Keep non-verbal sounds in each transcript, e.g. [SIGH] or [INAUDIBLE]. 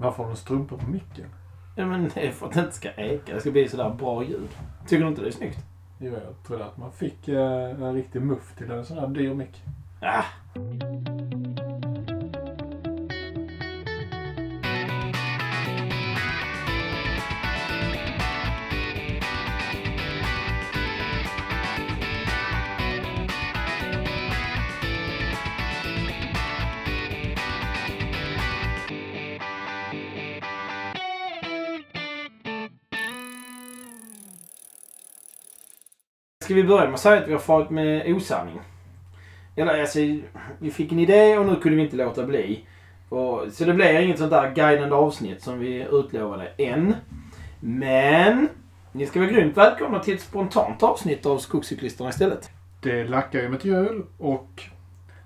Varför har du strumpor på micken? Ja, men det är för att det inte ska eka. Det ska bli sådär bra ljud. Tycker du inte det är snyggt? Jo, jag trodde att man fick eh, en riktig muff till en sån här dyr mick. Ah. Ska vi börja med att säga att vi har farit med osanning? Eller alltså, vi fick en idé och nu kunde vi inte låta bli. Och, så det blir inget sånt där guidande avsnitt som vi utlovade än. Men ni ska vara grymt välkomna till ett spontant avsnitt av Skogscyklisterna istället. Det lackar ju mot jul och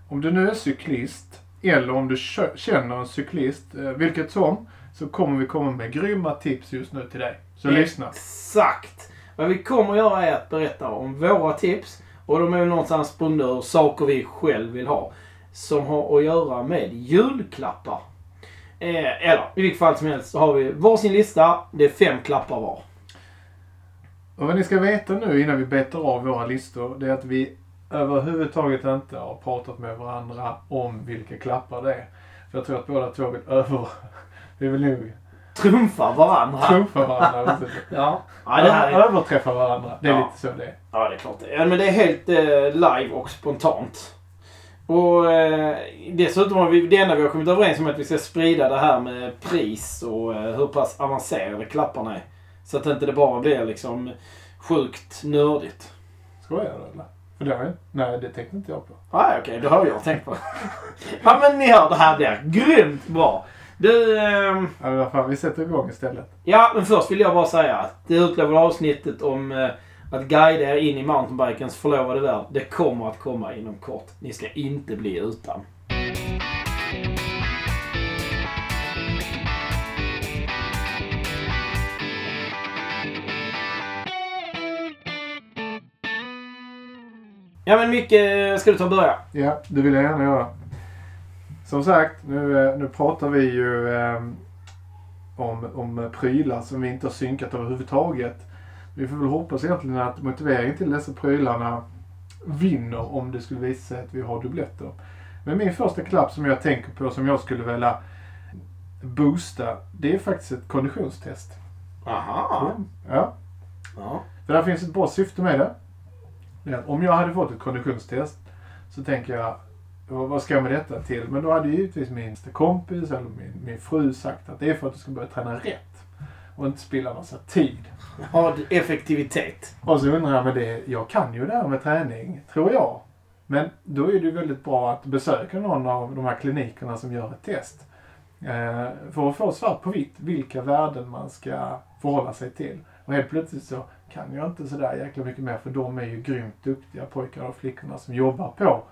om du nu är cyklist eller om du känner en cyklist, eh, vilket som, så kommer vi komma med grymma tips just nu till dig. Så lyssna. Exakt! Vad vi kommer att göra är att berätta om våra tips. Och de är ju någonstans sprungna ur saker vi själv vill ha. Som har att göra med julklappar. Eh, eller i vilket fall som helst så har vi varsin lista. Det är fem klappar var. Och vad ni ska veta nu innan vi betar av våra listor, det är att vi överhuvudtaget inte har pratat med varandra om vilka klappar det är. För jag tror att båda två vill över... [LAUGHS] Vi vill nog Trumfar varandra. trumfa [LAUGHS] varandra. Ja. ja, det här är, Överträffa varandra. Det är Ja. lite så det är. ja, det är klart. Ja, men det är helt eh, live och spontant. Och eh, dessutom har vi, det enda vi har kommit överens om är att vi ska sprida det här med pris och eh, hur pass avancerade klapparna är. Så att inte det bara blir liksom sjukt nördigt. Skojar du eller? För det har jag Nej, det tänkte inte jag på. Nej, okej, det har jag tänkt på. [LAUGHS] ja, men ni hör, det här blir grymt bra. Du, ehm, Ja, vad fan, vi sätter igång istället. Ja, men först vill jag bara säga att det utlovade avsnittet om eh, att guida er in i mountainbikens förlovade värld, det kommer att komma inom kort. Ni ska inte bli utan. Ja men Micke, ska du ta och börja? Ja, det vill jag gärna göra. Som sagt, nu, eh, nu pratar vi ju eh, om, om prylar som vi inte har synkat överhuvudtaget. Vi får väl hoppas egentligen att motiveringen till dessa prylarna vinner om det skulle visa sig att vi har dubbletter. Men min första klapp som jag tänker på som jag skulle vilja boosta, det är faktiskt ett konditionstest. Aha. Ja, Ja. för där finns ett bra syfte med det. Om jag hade fått ett konditionstest så tänker jag, vad vad ska jag med detta till? Men då hade ju givetvis min kompis eller min, min fru sagt att det är för att du ska börja träna rätt. Och inte spilla massa tid. Ha effektivitet. Och så undrar jag med det, jag kan ju det här med träning, tror jag. Men då är det ju väldigt bra att besöka någon av de här klinikerna som gör ett test. Eh, för att få svart på vitt vilka värden man ska förhålla sig till. Och helt plötsligt så kan jag inte sådär jäkla mycket mer för de är ju grymt duktiga pojkarna och flickorna som jobbar på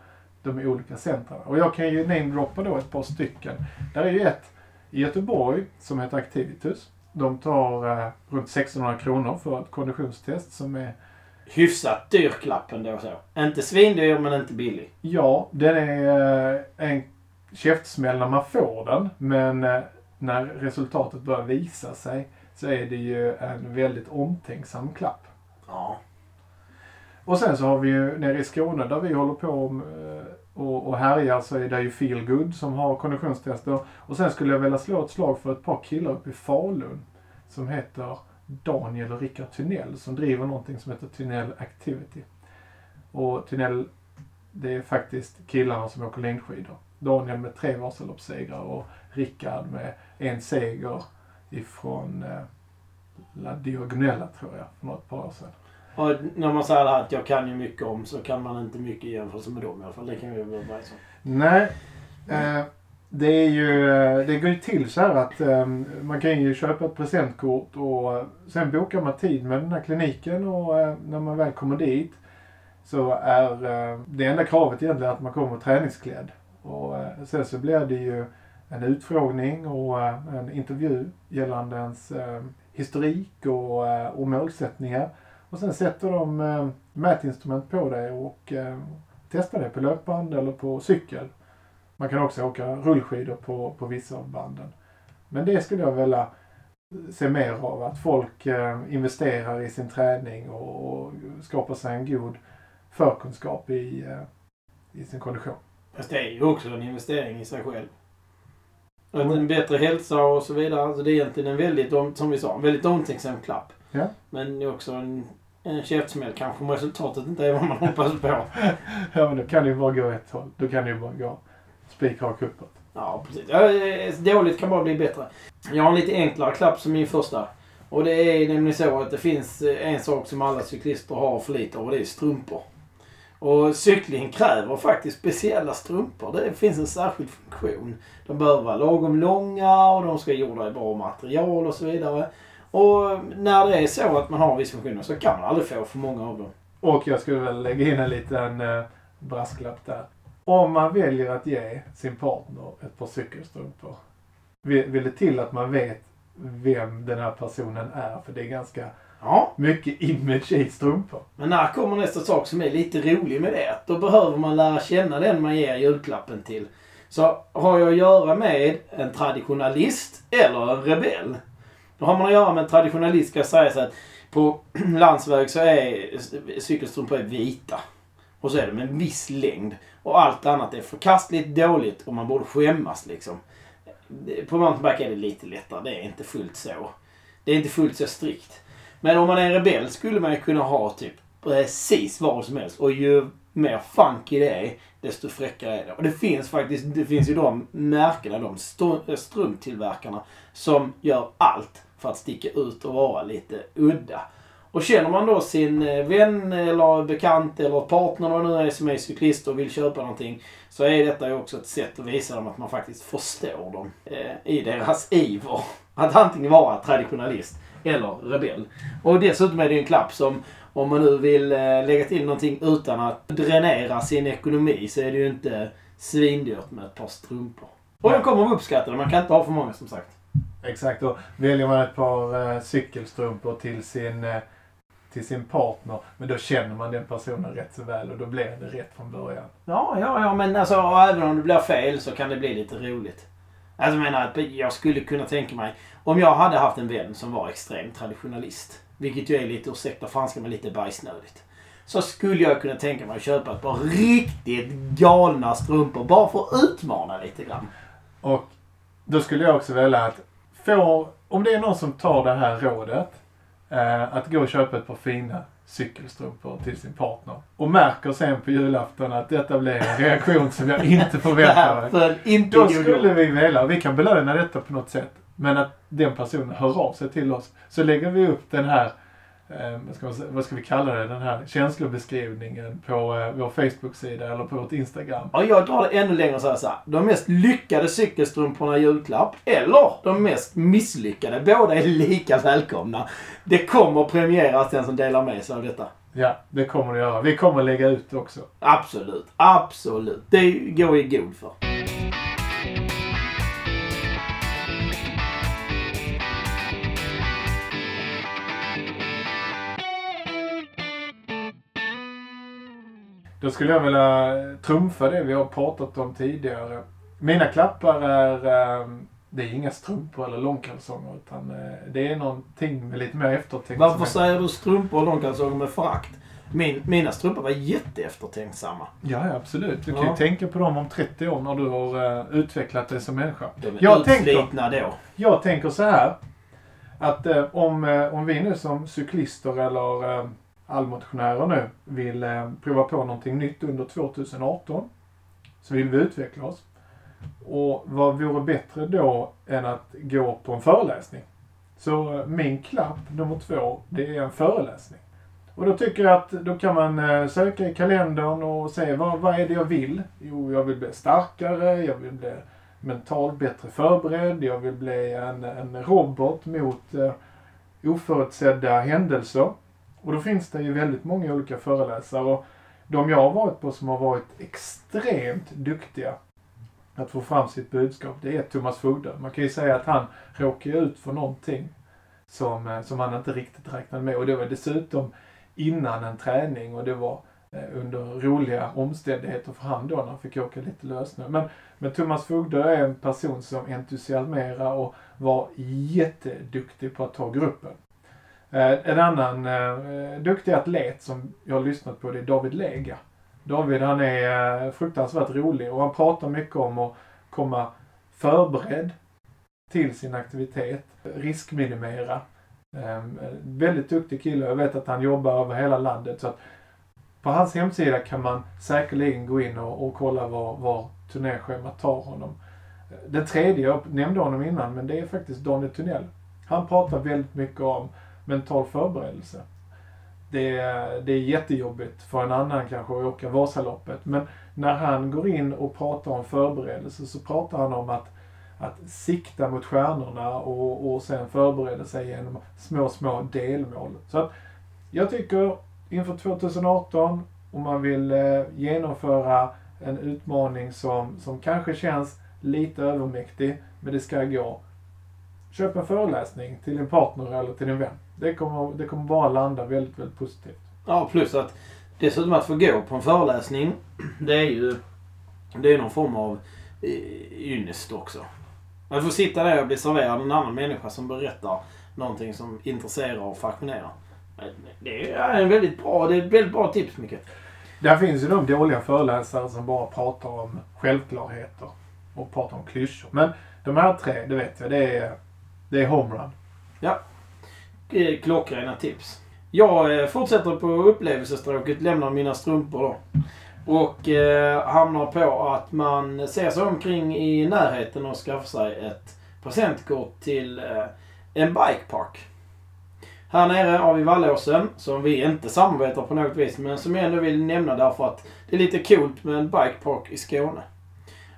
de olika centrarna. Och jag kan ju namedroppa då ett par stycken. Där är ju ett i Göteborg som heter Activitus. De tar eh, runt 1600 kronor för ett konditionstest som är Hyfsat dyr klapp ändå så. Inte svindyr men inte billig. Ja, den är eh, en käftsmäll när man får den. Men eh, när resultatet börjar visa sig så är det ju en väldigt omtänksam klapp. Ja. Och sen så har vi ju nere i Skåne där vi håller på eh, och, och härjar så är det ju Feel Good som har konditionstester. Och sen skulle jag vilja slå ett slag för ett par killar uppe i Falun som heter Daniel och Rickard Tunnell som driver någonting som heter Tunnell Activity. Och Tunnell, det är faktiskt killarna som åker längdskidor. Daniel med tre Vasaloppssegrar och Rickard med en seger ifrån eh, La Diagonella tror jag, för något par år sedan. Och när man säger det här att jag kan ju mycket om så kan man inte mycket i jämförelse med dem i alla fall. Det kan vi vara överens om. Nej. Eh, det är ju, eh, det går ju till så här att eh, man kan ju köpa ett presentkort och sen bokar man tid med den här kliniken och eh, när man väl kommer dit så är eh, det enda kravet egentligen att man kommer träningsklädd. Och eh, sen så blir det ju en utfrågning och eh, en intervju gällande ens eh, historik och, eh, och målsättningar. Och sen sätter de eh, mätinstrument på dig och eh, testar det på löpband eller på cykel. Man kan också åka rullskidor på, på vissa av banden. Men det skulle jag vilja se mer av. Att folk eh, investerar i sin träning och, och skapar sig en god förkunskap i, eh, i sin kondition. Fast det är ju också en investering i sig själv. Att en bättre hälsa och så vidare. Alltså det är egentligen en väldigt, om- som vi sa, en väldigt omtänksam klapp. Ja. Men också en, en käftsmäll kanske om resultatet inte är vad man [LAUGHS] hoppas på. [LAUGHS] Ja, men då kan det ju bara gå ett håll. Då kan det ju bara gå spikrak uppåt. Ja, precis. Eh, dåligt kan bara bli bättre. Jag har en lite enklare klapp som min första. Och det är nämligen så att det finns eh, en sak som alla cyklister har för lite av och det är strumpor. Och cykling kräver faktiskt speciella strumpor. Det finns en särskild funktion. De behöver vara lagom långa och de ska vara gjorda i bra material och så vidare. Och när det är så att man har en viss funktion så kan man aldrig få för många av dem. Och jag skulle väl lägga in en liten eh, brasklapp där. Om man väljer att ge sin partner ett par cykelstrumpor. Vill, vill det till att man vet vem den här personen är. För det är ganska Ja, mycket image i strumpor. Men när kommer nästa sak som är lite rolig med det? Då behöver man lära känna den man ger julklappen till. Så har jag att göra med en traditionalist eller en rebell? Då har man att göra med en traditionalist ska jag säga så att på [CLEARS THROAT] landsväg så är cykelstrumpor är vita. Och så är de en viss längd. Och allt annat är förkastligt, dåligt och man borde skämmas liksom. På mountainbike är det lite lättare. Det är inte fullt så. Det är inte fullt så strikt. Men om man är en rebell skulle man ju kunna ha typ precis vad som helst. Och ju mer funky det är, desto fräckare är det. Och det finns faktiskt, det finns ju de märkena, de strumptillverkarna, som gör allt för att sticka ut och vara lite udda. Och känner man då sin eh, vän eller bekant eller partner vad det nu är som är cyklist och vill köpa någonting. Så är detta ju också ett sätt att visa dem att man faktiskt förstår dem eh, i deras iver. Att antingen vara traditionalist eller rebell. Och dessutom är det ju en klapp som om man nu vill eh, lägga till någonting utan att dränera sin ekonomi så är det ju inte svindyrt med ett par strumpor. Och de kommer att uppskatta det. Man kan inte ha för många som sagt. Exakt. Och väljer man ett par eh, cykelstrumpor till sin, eh, till sin partner. Men då känner man den personen rätt så väl och då blir det rätt från början. Ja, ja, ja, men alltså även om det blir fel så kan det bli lite roligt. Alltså jag menar, att jag skulle kunna tänka mig, om jag hade haft en vän som var extrem traditionalist, vilket ju är lite, ursäkta franskan, men lite bajsnödigt. Så skulle jag kunna tänka mig att köpa ett par riktigt galna strumpor bara för att utmana lite grann. Och då skulle jag också välja att få, om det är någon som tar det här rådet, eh, att gå och köpa ett par fina cykelstrumpor till sin partner. Och märker sen på julafton att detta blir en reaktion som jag inte [LAUGHS] förväntar mig. Då skulle vi vilja, vi kan belöna detta på något sätt, men att den personen hör av sig till oss. Så lägger vi upp den här, vad, ska vad ska vi kalla det, den här känslobeskrivningen på eh, vår Facebook-sida eller på vårt Instagram. Ja, jag drar det ännu längre och säger så här. De mest lyckade cykelstrumporna i julklapp eller de mest misslyckade. Båda är lika välkomna. Det kommer premieras den som delar med sig av detta. Ja, det kommer det göra. Vi kommer lägga ut det också. Absolut, absolut. Det går i god för. Då skulle jag vilja trumfa det vi har pratat om tidigare. Mina klappar är, eh, det är inga strumpor eller långkalsonger utan eh, det är någonting med lite mer eftertänksamhet. Varför säger du strumpor och långkalsonger med förakt? Min, mina strumpor var jätteeftertänksamma. Ja, ja, absolut. Du kan Ja. ju tänka på dem om 30 år när du har eh, utvecklat dig som människa. De är Jag tänker, då. jag tänker så här. Att eh, om, eh, om vi nu som cyklister eller allmotionärer nu vill eh, prova på någonting nytt under 2018 så vill vi utveckla oss. Och vad vore bättre då än att gå på en föreläsning? Så eh, min klapp nummer två, det är en föreläsning. Och då tycker jag att då kan man eh, söka i kalendern och se vad, vad är det jag vill? Jo, jag vill bli starkare, jag vill bli mentalt bättre förberedd, jag vill bli en, en robot mot eh, oförutsedda händelser. Och då finns det ju väldigt många olika föreläsare. Och de jag har varit på som har varit extremt duktiga att få fram sitt budskap, det är Thomas Fogde. Man kan ju säga att han råkade ut för någonting som, eh, som han inte riktigt räknade med. Och det var dessutom innan en träning och det var eh, under roliga omständigheter för han då när han fick åka lite lössnö. Men, men Thomas Fogde är en person som entusiasmerar och var jätteduktig på att ta gruppen. Eh, en annan eh, duktig atlet som jag har lyssnat på det är David Lega. David han är eh, fruktansvärt rolig och han pratar mycket om att komma förberedd till sin aktivitet, riskminimera. Eh, väldigt duktig kille. Jag vet att han jobbar över hela landet. Så att på hans hemsida kan man säkerligen gå in och, och kolla var, var turnéschemat tar honom. Den tredje, jag nämnde honom innan, men det är faktiskt Daniel Tunnell. Han pratar väldigt mycket om mental förberedelse. Det är, det är jättejobbigt för en annan kanske att åka Vasaloppet. Men när han går in och pratar om förberedelse så pratar han om att, att sikta mot stjärnorna och, och sen förbereda sig genom små, små delmål. Så att jag tycker inför 2018, om man vill eh, genomföra en utmaning som, som kanske känns lite övermäktig, men det ska gå. Köp en föreläsning till din partner eller till din vän. Det kommer, det kommer bara landa väldigt, väldigt positivt. Ja, plus att dessutom att få gå på en föreläsning, [CLEARS THROAT] det är ju det är någon form av eh, ynnest också. Att få sitta där och bli serverad en annan människa som berättar någonting som intresserar och fascinerar. Det är en väldigt bra, det är ett väldigt bra tips, Micke. Där finns ju de dåliga föreläsare som bara pratar om självklarheter och pratar om klyschor. Men de här tre, det vet jag, det är, det är homerun. Ja. Eh, klockrena tips. Jag eh, fortsätter på upplevelsestråket, lämnar mina strumpor då. Och eh, hamnar på att man ser sig omkring i närheten och skaffar sig ett presentkort till eh, en bikepark. Här nere har vi Vallåsen, som vi inte samarbetar på något vis, men som jag ändå vill nämna därför att det är lite coolt med en bikepark i Skåne.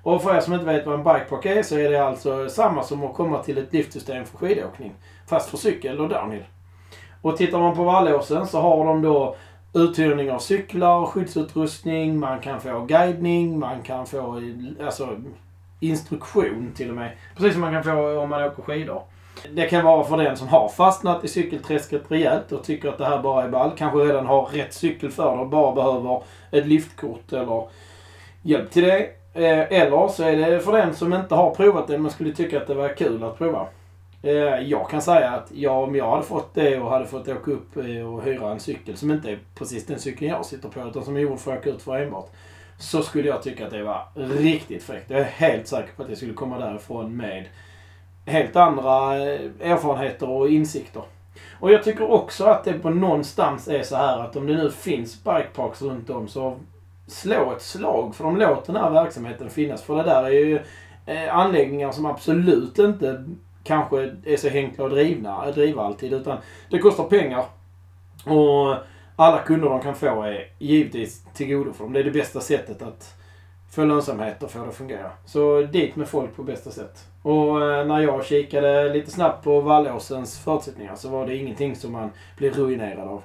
Och för er som inte vet vad en bikepark är så är det alltså samma som att komma till ett liftsystem för skidåkning. Fast för cykel och downhill. Och tittar man på Vallåsen så har de då uthyrning av cyklar, skyddsutrustning, man kan få guidning, man kan få alltså, instruktion till och med. Precis som man kan få om man åker skidor. Det kan vara för den som har fastnat i cykelträsket rejält och tycker att det här bara är ball. Kanske redan har rätt cykel för det och bara behöver ett liftkort eller hjälp till det. Eh, eller så är det för den som inte har provat det men skulle tycka att det var kul att prova. Eh, jag kan säga att jag, om jag hade fått det och hade fått åka upp eh, och hyra en cykel som inte är precis den cykeln jag sitter på utan som är gjord för att åka ut för enbart. Så skulle jag tycka att det var riktigt fräckt. Jag är helt säker på att jag skulle komma därifrån med helt andra erfarenheter och insikter. Och jag tycker också att det på någonstans är så här att om det nu finns bikeparks runt om så slå ett slag för de låter den här verksamheten finnas. För det där är ju eh, anläggningar som absolut inte kanske är så enkla att drivna, driva alltid. Utan det kostar pengar. Och alla kunder de kan få är givetvis till godo för dem. Det är det bästa sättet att få lönsamhet och få det att fungera. Så dit med folk på bästa sätt. Och eh, när jag kikade lite snabbt på Vallåsens förutsättningar så var det ingenting som man blir ruinerad av.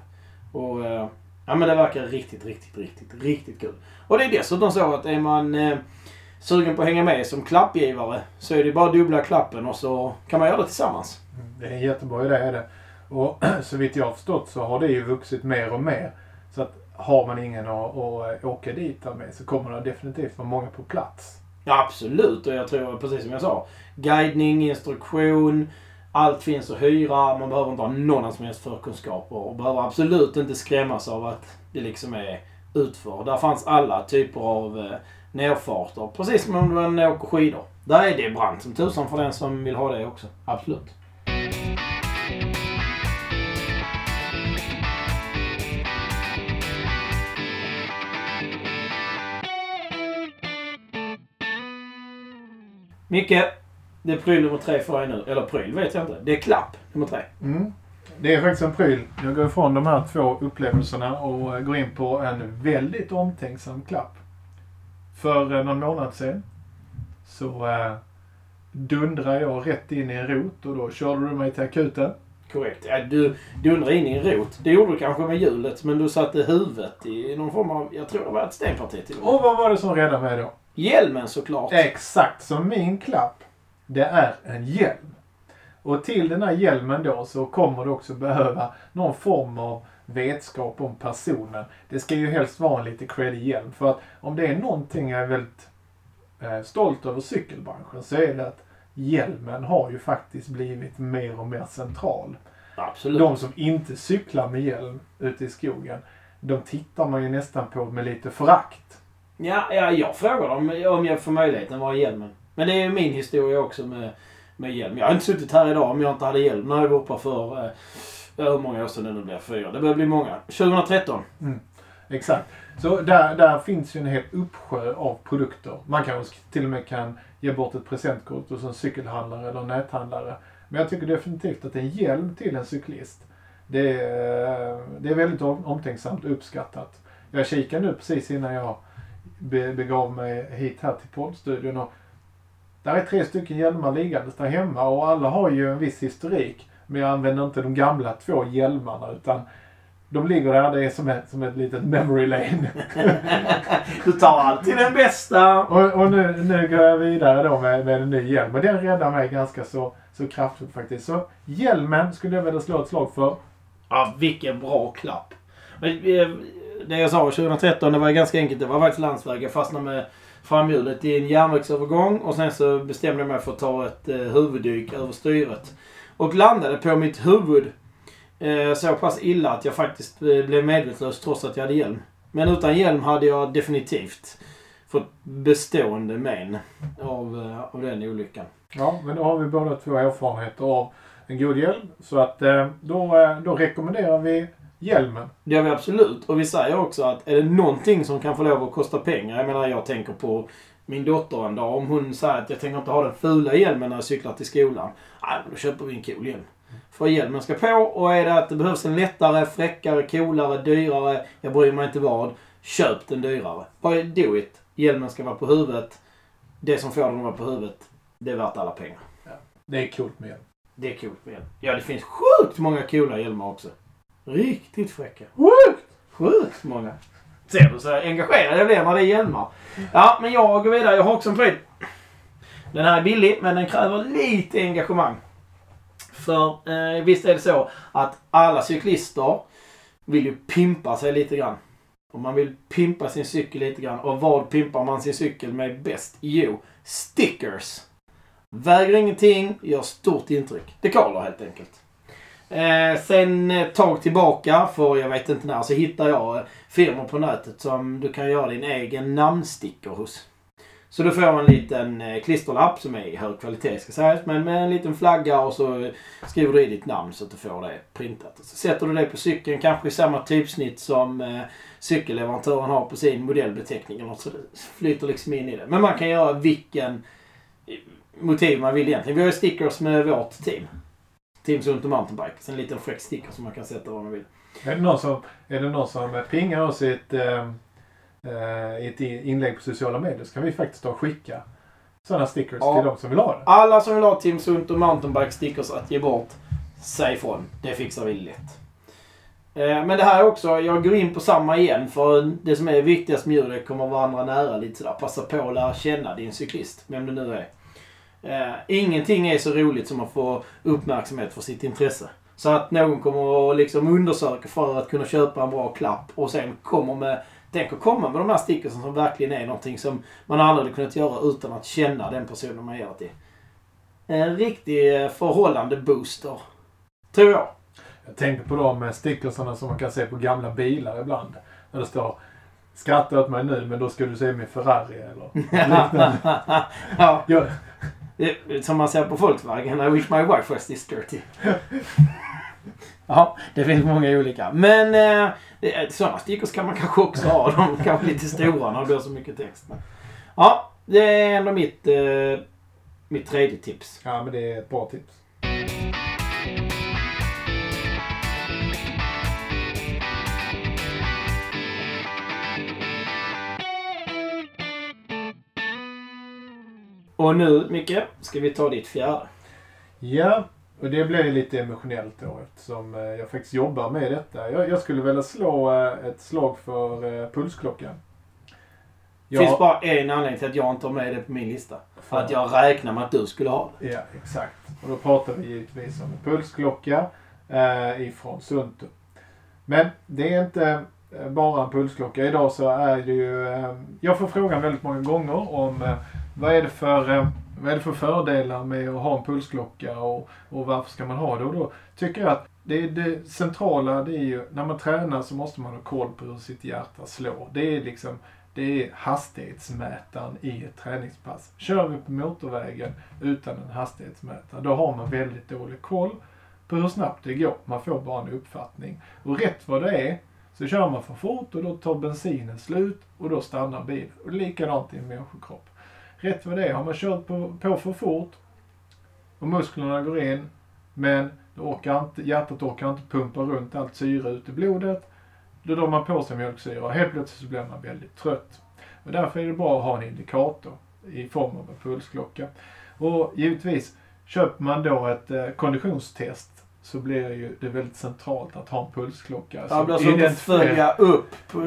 Och eh, ja men det verkar riktigt, riktigt, riktigt, riktigt kul. Och det är dessutom så att är man eh, sugen på att hänga med som klappgivare så är det bara dubbla klappen och så kan man göra det tillsammans. Det är en jättebra idé är det. Och [CLEARS THROAT] så vitt jag har förstått så har det ju vuxit mer och mer. Så att har man ingen att, att åka dit med så kommer det definitivt vara många på plats. Ja, absolut. Och jag tror, precis som jag sa, guidning, instruktion, allt finns att hyra. Man behöver inte ha några som helst förkunskaper och behöver absolut inte skrämmas av att det liksom är utför. Där fanns alla typer av eh, nerfarter. Precis som om man åker skidor. Där är det brant som tusan för den som vill ha det också. Absolut. Micke, det är pryl nummer tre för dig nu. Eller pryl vet jag inte. Det är klapp nummer tre. Mm. Det är faktiskt en pryl. Jag går ifrån de här två upplevelserna och går in på en väldigt omtänksam klapp. För eh, någon månad sedan så äh, dundrade jag rätt in i en rot och då körde du mig till akuten. Korrekt. Ja, du dundrade in i en rot. Det gjorde du kanske med hjulet, men du satte huvudet i någon form av, jag tror det var ett stenparti till och Och vad var det som räddade mig då? Hjälmen såklart. Exakt, som min klapp. Det är en hjälm. Och till den här hjälmen då så kommer du också behöva någon form av vetskap om personen. Det ska ju helst vara en lite creddig hjälm. För att om det är någonting jag är väldigt eh, stolt över cykelbranschen så är det att hjälmen har ju faktiskt blivit mer och mer central. Absolut. De som inte cyklar med hjälm ute i skogen, de tittar man ju nästan på med lite förakt. Ja, ja, jag frågar dem om jag får möjligheten att vara hjälmen. Men det är ju min historia också med, med hjälm. Jag hade inte suttit här idag om jag inte hade hjälm. När jag var uppe för, eh, hur många år sedan det nu blir? Fyra. Det börjar bli många. 2013. Mm. Exakt. Så där, där finns ju en hel uppsjö av produkter. Man kanske till och med kan ge bort ett presentkort hos en cykelhandlare eller näthandlare. Men jag tycker definitivt att en hjälm till en cyklist, det är, det är väldigt omtänksamt och uppskattat. Jag kikade nu precis innan jag begav mig hit här till poddstudion och där är tre stycken hjälmar liggandes där hemma och alla har ju en viss historik. Men jag använder inte de gamla två hjälmarna utan de ligger där, det är som ett, som ett litet memory lane. [LAUGHS] Du tar alltid den bästa. Och, och nu, nu går jag vidare då med, med en ny hjälm. Och den räddar mig ganska så, så kraftfullt faktiskt. Så hjälmen skulle jag vilja slå ett slag för. Ja, vilken bra klapp. Men, eh, Det jag sa 2013, det var ganska enkelt. Det var faktiskt landsväg. Jag fastnade med framhjulet i en järnvägsövergång och sen så bestämde jag mig för att ta ett eh, huvuddyk över styret. Och landade på mitt huvud eh, så pass illa att jag faktiskt eh, blev medvetslös trots att jag hade hjälm. Men utan hjälm hade jag definitivt fått bestående men av, eh, av den olyckan. Ja, men då har vi båda två erfarenheter av en god hjälm. Så att eh, då, eh, då rekommenderar vi hjälmen. Det gör vi absolut. Och vi säger också att är det någonting som kan få lov att kosta pengar. Jag menar jag tänker på min dotter en dag. Om hon säger att jag tänker inte ha den fula hjälmen när jag cyklar till skolan. Nej, då köper vi en cool hjälm. För hjälmen ska på och är det att det behövs en lättare, fräckare, coolare, dyrare. Jag bryr mig inte vad. Köp den dyrare. Bara do it. Hjälmen ska vara på huvudet. Det som får den att vara på huvudet, det är värt alla pengar. Det är coolt med hjälm. Det är coolt med hjälm. Ja, det finns sjukt många coola hjälmar också. Riktigt fräcka. Sjukt! Sjukt många. Ser du så engagerad jag blir när det är hjälmar. Ja, men jag går vidare. Jag har också en pryl. Den här är billig, men den kräver lite engagemang. För eh, visst är det så att alla cyklister vill ju pimpa sig lite grann. Och man vill pimpa sin cykel lite grann. Och vad pimpar man sin cykel med bäst? Jo, stickers. Väger ingenting, gör stort intryck. Dekaler helt enkelt. Eh, sen ett tag tillbaka, för jag vet inte när, så hittar jag firmor på nätet som du kan göra din egen namnsticker hos. Så du får en liten eh, klisterlapp som är i hög kvalitet ska sägas, men med en liten flagga och så skriver du i ditt namn så att du får det printat. Så sätter du det på cykeln, kanske i samma typsnitt som eh, cykelleverantören har på sin modellbeteckning. eller något, Så det flyter liksom in i det. Men man kan göra vilken motiv man vill egentligen. Vi har ju stickers med vårt team. Team Sunt och Mountainbike. En liten fräck sticker som man kan sätta var man vill. Är det någon som, är det någon som pingar oss i ett, eh, eh, ett inlägg på sociala medier så kan vi faktiskt då skicka sådana stickers Ja. till de som vill ha det. Alla som vill ha Team Sunt och Mountainbike stickers att ge bort, säg ifrån. Det fixar vi lätt. Eh, Men det här är också, jag går in på samma igen för det som är viktigast med djur, det kommer varandra nära lite sådär. Passa på att lära känna din cyklist, vem det nu är. Eh, ingenting är så roligt som att få uppmärksamhet för sitt intresse. Så att någon kommer att liksom undersöka för att kunna köpa en bra klapp och sen kommer med, tänker komma med de här stickersen som verkligen är någonting som man aldrig hade kunnat göra utan att känna den personen man ger det till. En riktig eh, förhållande booster. Tror jag. Jag tänker på de stickersarna som man kan se på gamla bilar ibland. Där det står Skratta åt mig nu men då ska du se min Ferrari eller [LAUGHS] liknande. ja, Ja, det- som man ser på Volkswagen. I wish my wife was this dirty. [LAUGHS] ja, det finns många olika. Men eh, sådana stickers kan man kanske också ha. De är kanske lite stora när det blir så mycket text. Men, ja, det är ändå mitt, eh, mitt tredje tips. ja men det är ett bra tips. Och nu, Micke, ska vi ta ditt fjärde. Ja, och det blir lite emotionellt då eftersom eh, jag faktiskt jobbar med detta. Jag, jag skulle vilja slå eh, ett slag för eh, pulsklockan. Det finns bara en anledning till att jag inte har med det på min lista. För att jag räknar med att du skulle ha det. Ja, exakt. Och då pratar vi givetvis om en pulsklocka eh, ifrån Sunto. Men det är inte bara en pulsklocka. Idag så är det ju... Eh, jag får frågan väldigt många gånger om eh, vad är det för, eh, Vad är det för fördelar med att ha en pulsklocka och, och varför ska man ha det? Och då tycker jag att det, det centrala det är ju, när man tränar så måste man ha koll på hur sitt hjärta slår. Det är liksom det är hastighetsmätaren i ett träningspass. Kör vi på motorvägen utan en hastighetsmätare, då har man väldigt dålig koll på hur snabbt det går. Man får bara en uppfattning. Och rätt vad det är så kör man för fort och då tar bensinen slut och då stannar bilen. Och likadant i en människokropp. Rätt vad det är, har man kört på, på för fort och musklerna går in men orkar inte, hjärtat orkar inte pumpa runt allt syre ut i blodet. Då drar man på sig mjölksyra och helt plötsligt så blir man väldigt trött. Och därför är det bra att ha en indikator i form av en pulsklocka. Och givetvis, köper man då ett eh, konditionstest så blir ju det väldigt centralt att ha en pulsklocka. Det blir så att följa upp på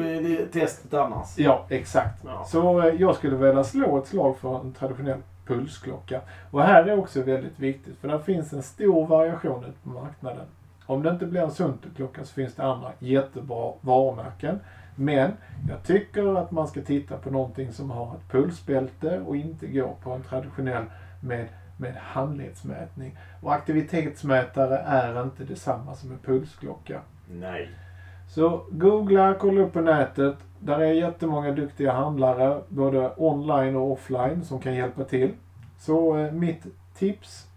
testet annars. Ja, exakt. Ja. Så eh, jag skulle vilja slå ett slag för en traditionell pulsklocka. Och här är också väldigt viktigt för där finns en stor variation ute på marknaden. Om det inte blir en Sunto-klocka så finns det andra jättebra varumärken. Men jag tycker att man ska titta på någonting som har ett pulsbälte och inte gå på en traditionell med, med handledsmätning. Och aktivitetsmätare är inte detsamma som en pulsklocka. Nej. Så googla, kolla upp på nätet. Där är jättemånga duktiga handlare, både online och offline, som kan hjälpa till. Så eh, mitt tips.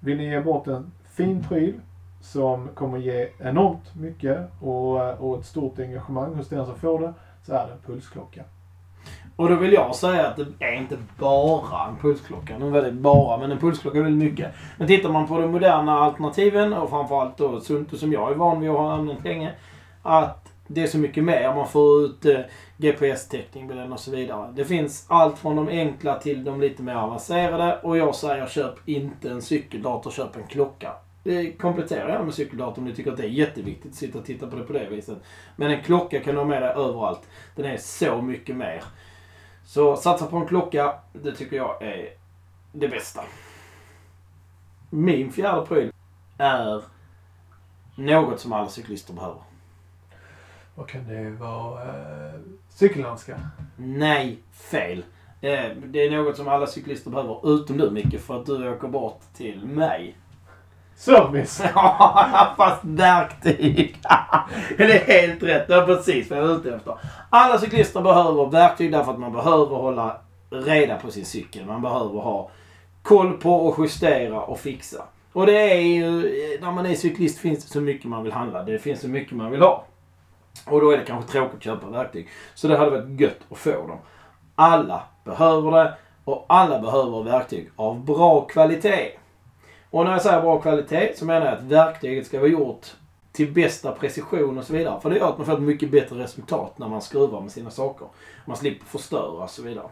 Vill ni ge bort en fin pryl som kommer ge enormt mycket och, eh, och ett stort engagemang hos den som får det, så är det en pulsklocka. Och då vill jag säga att det är inte bara en pulsklocka. Nu är det bara, men en pulsklocka är väldigt mycket. Men tittar man på de moderna alternativen och framförallt då Sunto som jag är van vid att ha använt länge. Att det är så mycket mer. Man får ut eh, GPS-täckning med den och så vidare. Det finns allt från de enkla till de lite mer avancerade. Och jag säger köp inte en cykeldator, köp en klocka. Det kompletterar jag med cykeldator om ni tycker att det är jätteviktigt att sitta och titta på det på det viset. Men en klocka kan du ha med dig överallt. Den är så mycket mer. Så satsa på en klocka, det tycker jag är det bästa. Min fjärde pryl är något som alla cyklister behöver. Vad kan det vara? Eh, cykelhandskar? Nej, fel. Eh, det är något som alla cyklister behöver, utom du Micke, för att du åker bort till mig. Service! [LAUGHS] Ja, fast verktyg. [LAUGHS] det är helt rätt. Det är precis vad jag är ute efter. Alla cyklister behöver verktyg därför att man behöver hålla reda på sin cykel. Man behöver ha koll på och justera och fixa. Och det är ju, när man är cyklist finns det så mycket man vill handla. Det finns så mycket man vill ha. Och då är det kanske tråkigt att köpa verktyg. Så det hade varit gött att få dem. Alla behöver det och alla behöver verktyg av bra kvalitet. Och när jag säger bra kvalitet så menar jag att verktyget ska vara gjort till bästa precision och så vidare. För det gör att man får ett mycket bättre resultat när man skruvar med sina saker. Man slipper förstöra och så vidare.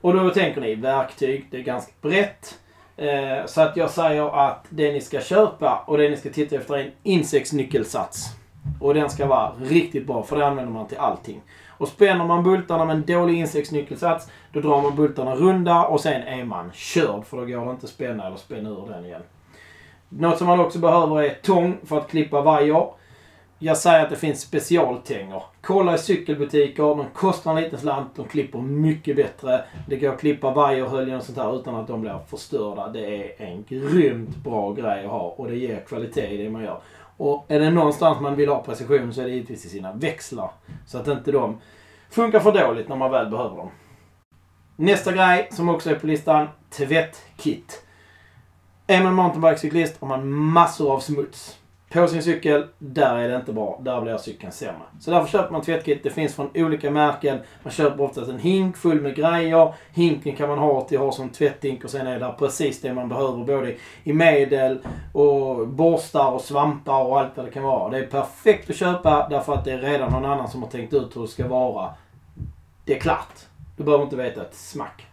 Och då tänker ni verktyg, det är ganska brett. Eh, så att jag säger att det ni ska köpa och det ni ska titta efter är en insektsnyckelsats. Och den ska vara riktigt bra för det använder man till allting. Och spänner man bultarna med en dålig insektsnyckelsats, då drar man bultarna runda och sen är man körd. För då går det inte att spänna eller spänna ur den igen. Något som man också behöver är tång för att klippa vajer. Jag säger att det finns specialtänger. Kolla i cykelbutiker, de kostar en liten slant, de klipper mycket bättre. Det går att klippa vajerhöljen och sånt här utan att de blir förstörda. Det är en grymt bra grej att ha och det ger kvalitet i det man gör. Och är det någonstans man vill ha precision så är det givetvis i sina växlar. Så att inte de funkar för dåligt när man väl behöver dem. Nästa grej som också är på listan, tvättkit. Är man mountainbikecyklist har man massor av smuts på sin cykel, där är det inte bra. Där blir cykeln sämre. Så därför köper man tvättkit. Det finns från olika märken. Man köper oftast en hink full med grejer. Hinken kan man ha till att ha som tvättdink och sen är det precis det man behöver både i medel och borstar och svampar och allt vad det kan vara. Det är perfekt att köpa därför att det är redan någon annan som har tänkt ut hur det ska vara. Det är klart. Du behöver inte veta ett smack.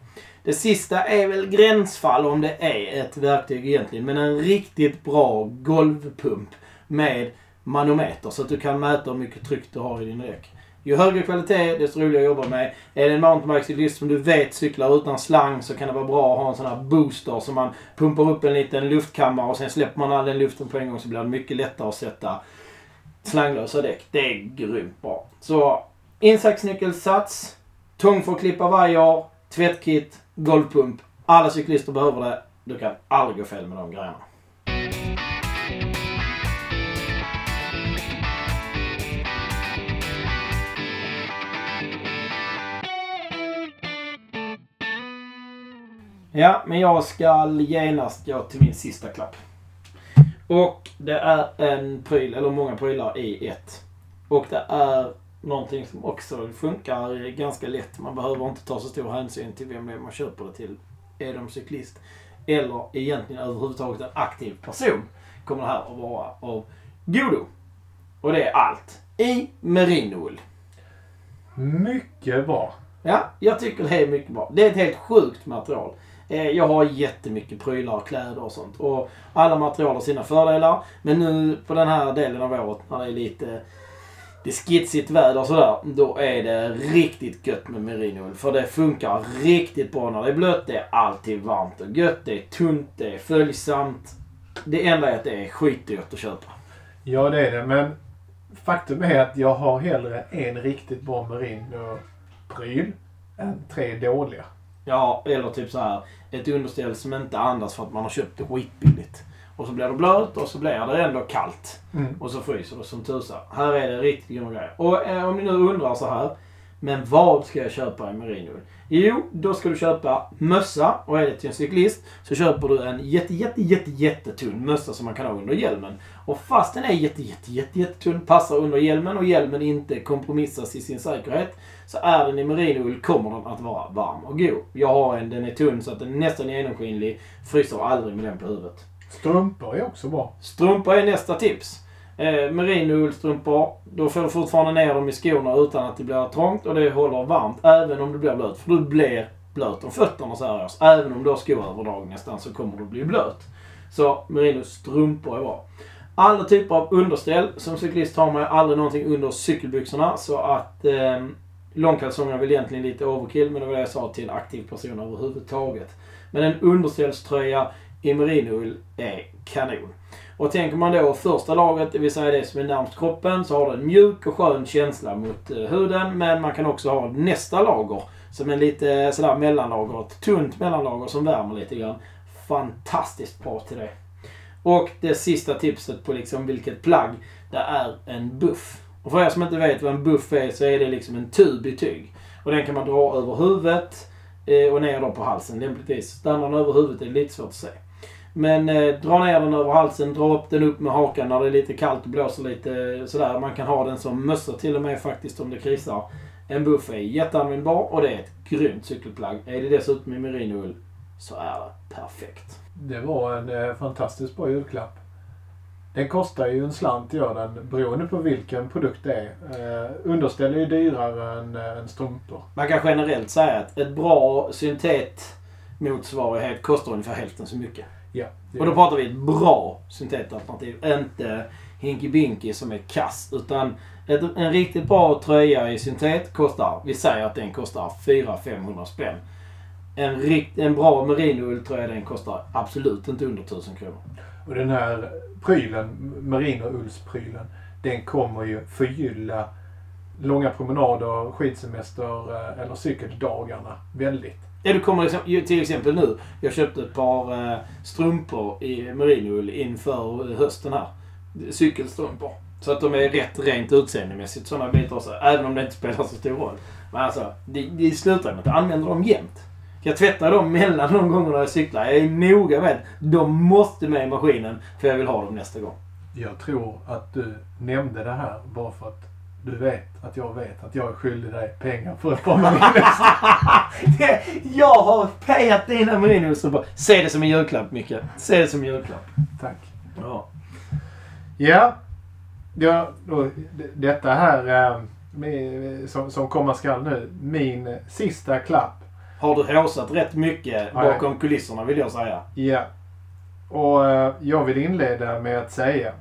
Det sista är väl gränsfall om det är ett verktyg egentligen. Men en riktigt bra golvpump med manometer så att du kan mäta hur mycket tryck du har i din däck. Ju högre kvalitet, desto roligare att jobba med. Är det en mountainbikecyklist som du vet cyklar utan slang så kan det vara bra att ha en sån här booster som man pumpar upp en liten luftkammare och sen släpper man all den luften på en gång så blir det mycket lättare att sätta slanglösa däck. Det är grymt bra. Så insatsnyckelsats, tång för att klippa vajer, tvättkit, golvpump. Alla cyklister behöver det. Du kan aldrig gå fel med de grejerna. Ja, men jag ska genast gå till min sista klapp. Och det är en pryl, eller många prylar i ett. Och det är någonting som också funkar ganska lätt. Man behöver inte ta så stor hänsyn till vem det är man köper det till. Är de cyklist eller egentligen överhuvudtaget en aktiv person kommer det här att vara av godo. Och det är allt i merinoull. Mycket bra. Ja, jag tycker det är mycket bra. Det är ett helt sjukt material. Eh, jag har jättemycket prylar, kläder och sånt. Och alla material har sina fördelar. Men nu på den här delen av året när det är lite det är skitsigt väder och sådär. Då är det riktigt gött med merinoull. För det funkar riktigt bra när det är blött. Det är alltid varmt och gött. Det är tunt, det är följsamt. Det enda är att det är skitdyrt att köpa. Ja, det är det. Men faktum är att jag har hellre en riktigt bra merino-pryl än tre dåliga. Ja, eller typ så här ett underställ som inte andas för att man har köpt det skitbilligt. Och så blir det blöt och så blir det ändå kallt. Mm. Och så fryser det som tusan. Här är det riktigt grymma grejer. Och eh, om ni nu undrar så här. Men vad ska jag köpa i merino? Jo, då ska du köpa mössa. Och är det till en cyklist så köper du en jätte, jätte, jätte, jättetunn mössa som man kan ha under hjälmen. Och fast den är jätte, jätte, jätte, jättetunn, passar under hjälmen och hjälmen inte kompromissas i sin säkerhet. Så är den i merinoull kommer den att vara varm och god. Jag har en, den är tunn så att den är nästan genomskinlig. Fryser aldrig med den på huvudet. Strumpor är också bra. Strumpor är nästa tips. Eh, Merinoullstrumpor. Då får du fortfarande ner dem i skorna utan att det blir trångt och det håller varmt även om det blir blöt. För du blir blöt om fötterna så här års. Även om du har skoöverdrag nästan så kommer du bli blöt. Så Merino-strumpor är bra. Alla typer av underställ. Som cyklist har man ju aldrig någonting under cykelbyxorna så att eh, långkalsonger är väl egentligen lite overkill men det var det jag sa till en aktiv person överhuvudtaget. Men en underställströja i merinoull är kanon. Och tänker man då första lagret, det vill säga det som är närmst kroppen, så har det en mjuk och skön känsla mot eh, huden. Men man kan också ha nästa lager som är lite eh, sådär mellanlager. Ett tunt mellanlager som värmer lite grann. Fantastiskt bra till det. Och det sista tipset på liksom vilket plagg, det är en buff. Och för er som inte vet vad en buff är så är det liksom en tub i tyg. Och den kan man dra över huvudet eh, och ner då på halsen lämpligtvis. Stannar den över huvudet är det lite svårt att se. Men eh, dra ner den över halsen, dra upp den upp med hakan när det är lite kallt och blåser lite sådär. Man kan ha den som mössa till och med faktiskt om det krisar. En buff är jätteanvändbar och det är ett grymt cykelplagg. Är det dessutom i merinoull så är det perfekt. Det var en eh, fantastiskt bra julklapp. Den kostar ju en slant gör den beroende på vilken produkt det är. Eh, underställ är ju dyrare än, eh, än strumpor. Man kan generellt säga att ett bra syntetmotsvarighet kostar ungefär hälften så mycket. Ja. Och då pratar vi ett bra syntetalternativ. Inte Hinky Binky som är kass. Utan ett, en riktigt bra tröja i syntet kostar, vi säger att den kostar 400-500 spänn. En, rikt, en bra merinoulltröja den kostar absolut inte under 1000 kronor. Och den här prylen, merino-ullsprylen, den kommer ju förgylla långa promenader, skidsemester eh, eller cykeldagarna väldigt. Ja, du kommer liksom- till exempel nu. Jag köpte ett par eh, strumpor i merinoull inför hösten här. Cykelstrumpor. Så att de är rätt rent utseendemässigt sådana bitar också. Även om det inte spelar så stor roll. Men alltså, det, det slutar med att jag använder dem jämt. Jag tvättar dem mellan de gångerna jag cyklar. Jag är noga med De måste med i maskinen för jag vill ha dem nästa gång. Jag tror att du nämnde det här bara för att du vet att jag vet att jag är skyldig dig pengar för ett par merino jag har pejat dina merinoullstrumpor. Se det som en julklapp, Micke. Se det som en julklapp. Tack. Ja. Ja. ja då, detta här eh, som, som komma skall nu. Min sista klapp. Har du håsat rätt mycket bakom kulisserna vill jag säga. Ja. Och eh, jag vill inleda med att säga.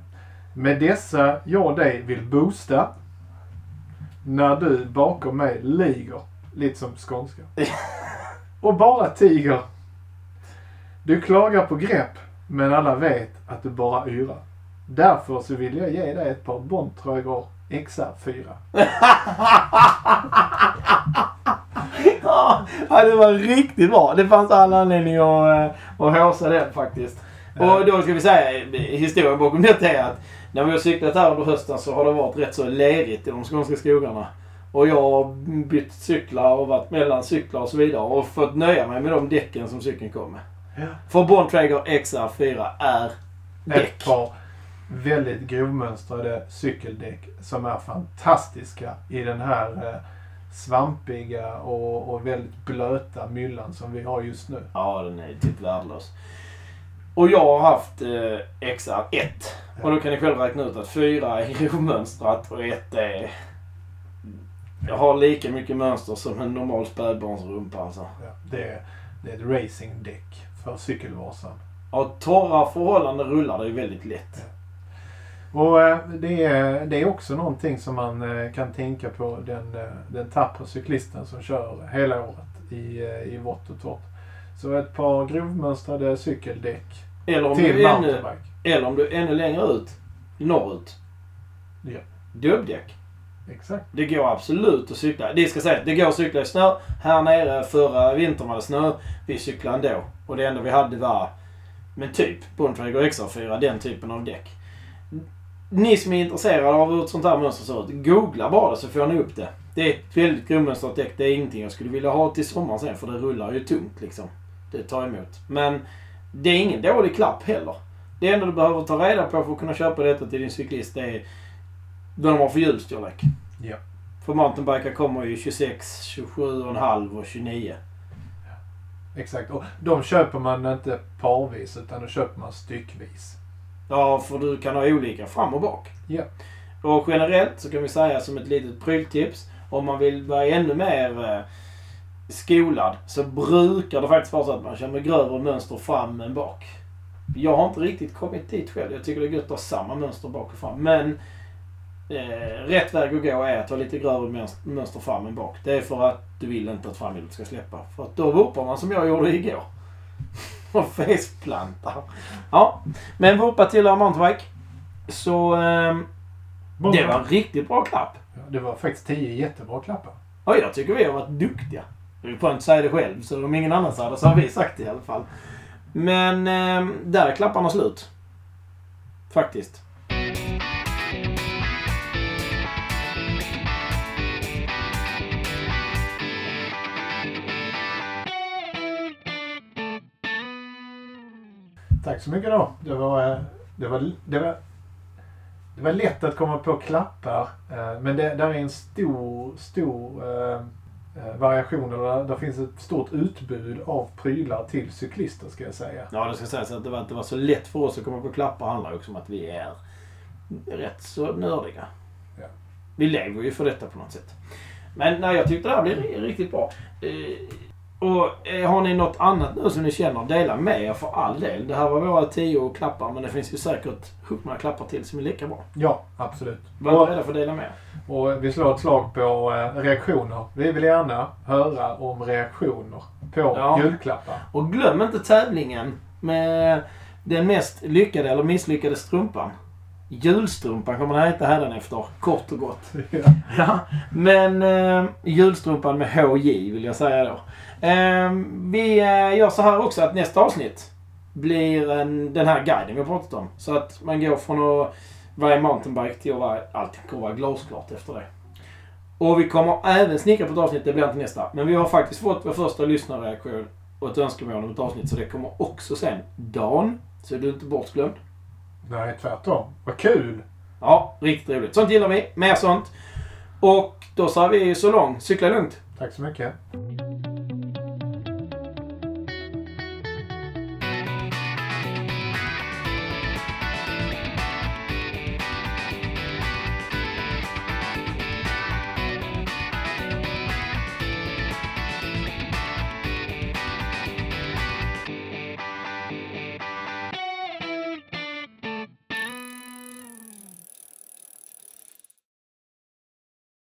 Med dessa jag dig vill boosta. När du bakom mig ligger. Lite som skånska. Och bara tiger. Du klagar på grepp. Men alla vet att du bara yrar. Därför så vill jag ge dig ett par Bontrager XR4. ja, det var riktigt bra. Det fanns all anledning att, eh, att håsa den faktiskt. Och då ska vi säga, historien bakom detta är att när vi har cyklat här under hösten så har det varit rätt så lerigt i de skånska skogarna. Och jag har bytt cyklar och varit mellan cyklar och så vidare och fått nöja mig med de däcken som cykeln kom med. Ja. För Bontrager XR4 är däck. Ett par väldigt grovmönstrade cykeldäck som är fantastiska i den här eh, svampiga och, och väldigt blöta myllan som vi har just nu. Ja, den är typ värdelös. Och jag har haft eh, XR1. Och då kan ni själv räkna ut att 4 är grovmönstrat och 1 är... Jag har lika mycket mönster som en normal spädbarnsrumpa alltså. Ja, det, är, det är ett racingdäck för cykelvasan. Ja, torra förhållanden rullar det ju väldigt lätt. Och eh, det är, det är också någonting som man eh, kan tänka på den, eh, den tappra cyklisten som kör hela året i, i vått och torrt. Så ett par grovmönstrade cykeldäck Eller om, till du är ännu, mountainbike. eller om du är ännu längre ut, norrut. Ja. Dubbdäck. Exakt. Det går absolut att cykla. Det ska sägas, det går att cykla i snö. Här nere förra vintern var det snö. Vi cyklade ändå. Och det enda vi hade var, men typ, Bontrager XR4, den typen av däck. Ni som är intresserade av hur ett sånt här mönster ser ut, googla bara det så får ni upp det. Det är ett väldigt grovmönstrat däck. Det är ingenting jag skulle vilja ha till sommaren sen för det rullar ju tungt liksom. Det tar emot. Men det är ingen dålig klapp heller. Det enda du behöver ta reda på för att kunna köpa detta till din cyklist det är vad de har för hjulstorlek. Ja. För mountainbikar kommer ju 26, 27,5 och 29. Exakt. Och de köper man inte parvis utan då köper man styckvis. Ja, för du kan ha olika fram och bak. Ja. Och generellt så kan vi säga som ett litet pryltips. Om man vill vara ännu mer eh, skolad så brukar det faktiskt vara så att man med grövre mönster fram än bak. Jag har inte riktigt kommit dit själv. Jag tycker det är gött att ha samma mönster bak och fram. Men eh, rätt väg att gå är att ha lite grövre mönster- fram än bak. Det är för att du vill inte att framhjulet ska släppa. För att då vurpar man som jag gjorde igår. [LAUGHS] Och faceplantar. Ja, men vurpa tillhör mountainbike. Så ehm, det var en riktigt bra klapp. Ja, Det var faktiskt tio jättebra klappar. Och jag tycker vi har varit duktiga. Det är skönt att säga det själv, så om ingen annan sa det så har vi sagt det i alla fall. Men eh, där är klapparna slut. Faktiskt. Tack så mycket då. Det var, eh, det var, det var, det var lätt att komma på klappar. Eh, men det där är en stor, stor eh, eh, eh, variation. och Där, där finns ett stort utbud av prylar till cyklister ska jag säga. Ja, det ska sägas att det var, att det var så lätt för oss att komma på klappar handlar också om att vi är rätt så nördiga. Ja. Vi lever ju för detta på något sätt. Men nej, jag tyckte det här blev riktigt bra. Och eh, har ni något annat nu som ni känner, dela med er för all del. Det här var våra tio klappar, men det finns ju säkert hundra klappar till som är lika bra. Ja, absolut. Var inte rädda för att dela med er. och vi slår ett slag på eh, reaktioner. Vi vill gärna höra om reaktioner på Ja. julklappar. Och glöm inte tävlingen med den mest lyckade eller misslyckade strumpan. Julstrumpan kommer den heta hädanefter, kort och gott. [LAUGHS] Ja, men eh, julstrumpan med HJ vill jag säga då. Eh, vi eh, gör så här också att nästa avsnitt blir en, den här guiden vi har pratat om. Så att man går från att vara mountainbike till att vara, allting kommer vara glasklart efter det. Och vi kommer även snickra på ett avsnitt, det blir inte nästa. Men vi har faktiskt fått vår första lyssnarreaktion och ett önskemål om ett avsnitt så det kommer också sen. Dan, så är du inte bortglömd. Nej, tvärtom. Vad kul! Ja, riktigt roligt. Sånt gillar vi. Mer sånt. Och då sa vi så långt. Cykla lugnt. Tack så mycket.